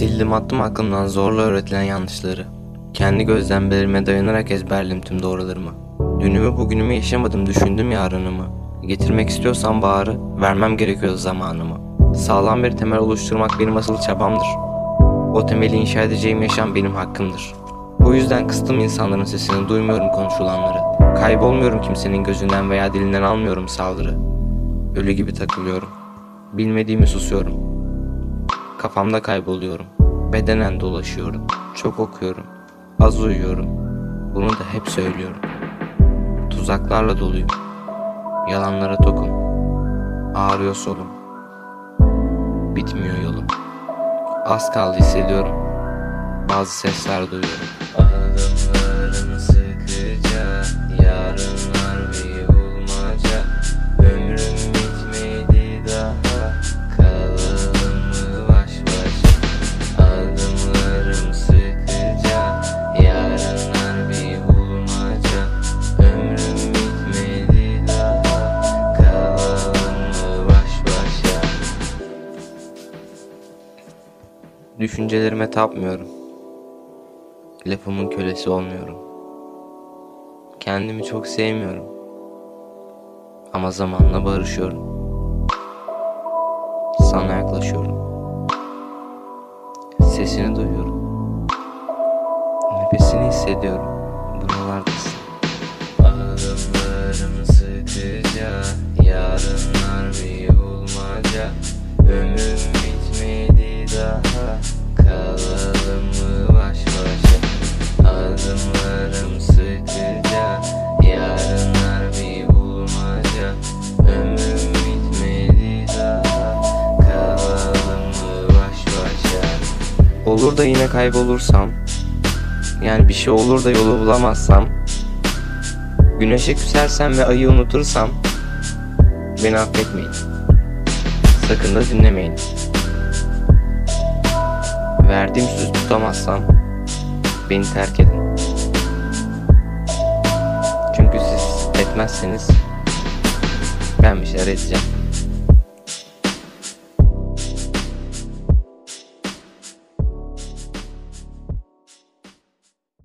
Sildim attım aklımdan zorla öğretilen yanlışları. Kendi gözlemlerime dayanarak ezberledim tüm doğrularımı. Dünümü bugünümü yaşamadım düşündüm yarınımı. Getirmek istiyorsam baharı, vermem gerekiyor zamanımı. Sağlam bir temel oluşturmak benim asıl çabamdır. O temeli inşa edeceğim yaşam benim hakkımdır. Bu yüzden kıstım insanların sesini duymuyorum konuşulanları. Kaybolmuyorum kimsenin gözünden veya dilinden almıyorum saldırı. Ölü gibi takılıyorum. Bilmediğimi susuyorum. Kafamda kayboluyorum. Bedenen dolaşıyorum. Çok okuyorum. Az uyuyorum. Bunu da hep söylüyorum. Tuzaklarla doluyum. Yalanlara tokum. Ağrıyor solum. Bitmiyor yolum. Az kaldı hissediyorum. Bazı sesler duyuyorum. Adımlarım sıkıca, yarınlar bir Düşüncelerime tapmıyorum. Lafımın kölesi olmuyorum. Kendimi çok sevmiyorum. Ama zamanla barışıyorum. Sana yaklaşıyorum. Sesini duyuyorum. Nefesini hissediyorum. Buralardasın. Adımlarım sıkıca, Olur da yine kaybolursam, yani bir şey olur da yolu bulamazsam, güneşe küsersem ve ayı unutursam, beni affetmeyin. Sakın da dinlemeyin. Verdiğim sözü tutamazsam beni terk edin. Çünkü siz etmezseniz ben bir şeyler edeceğim.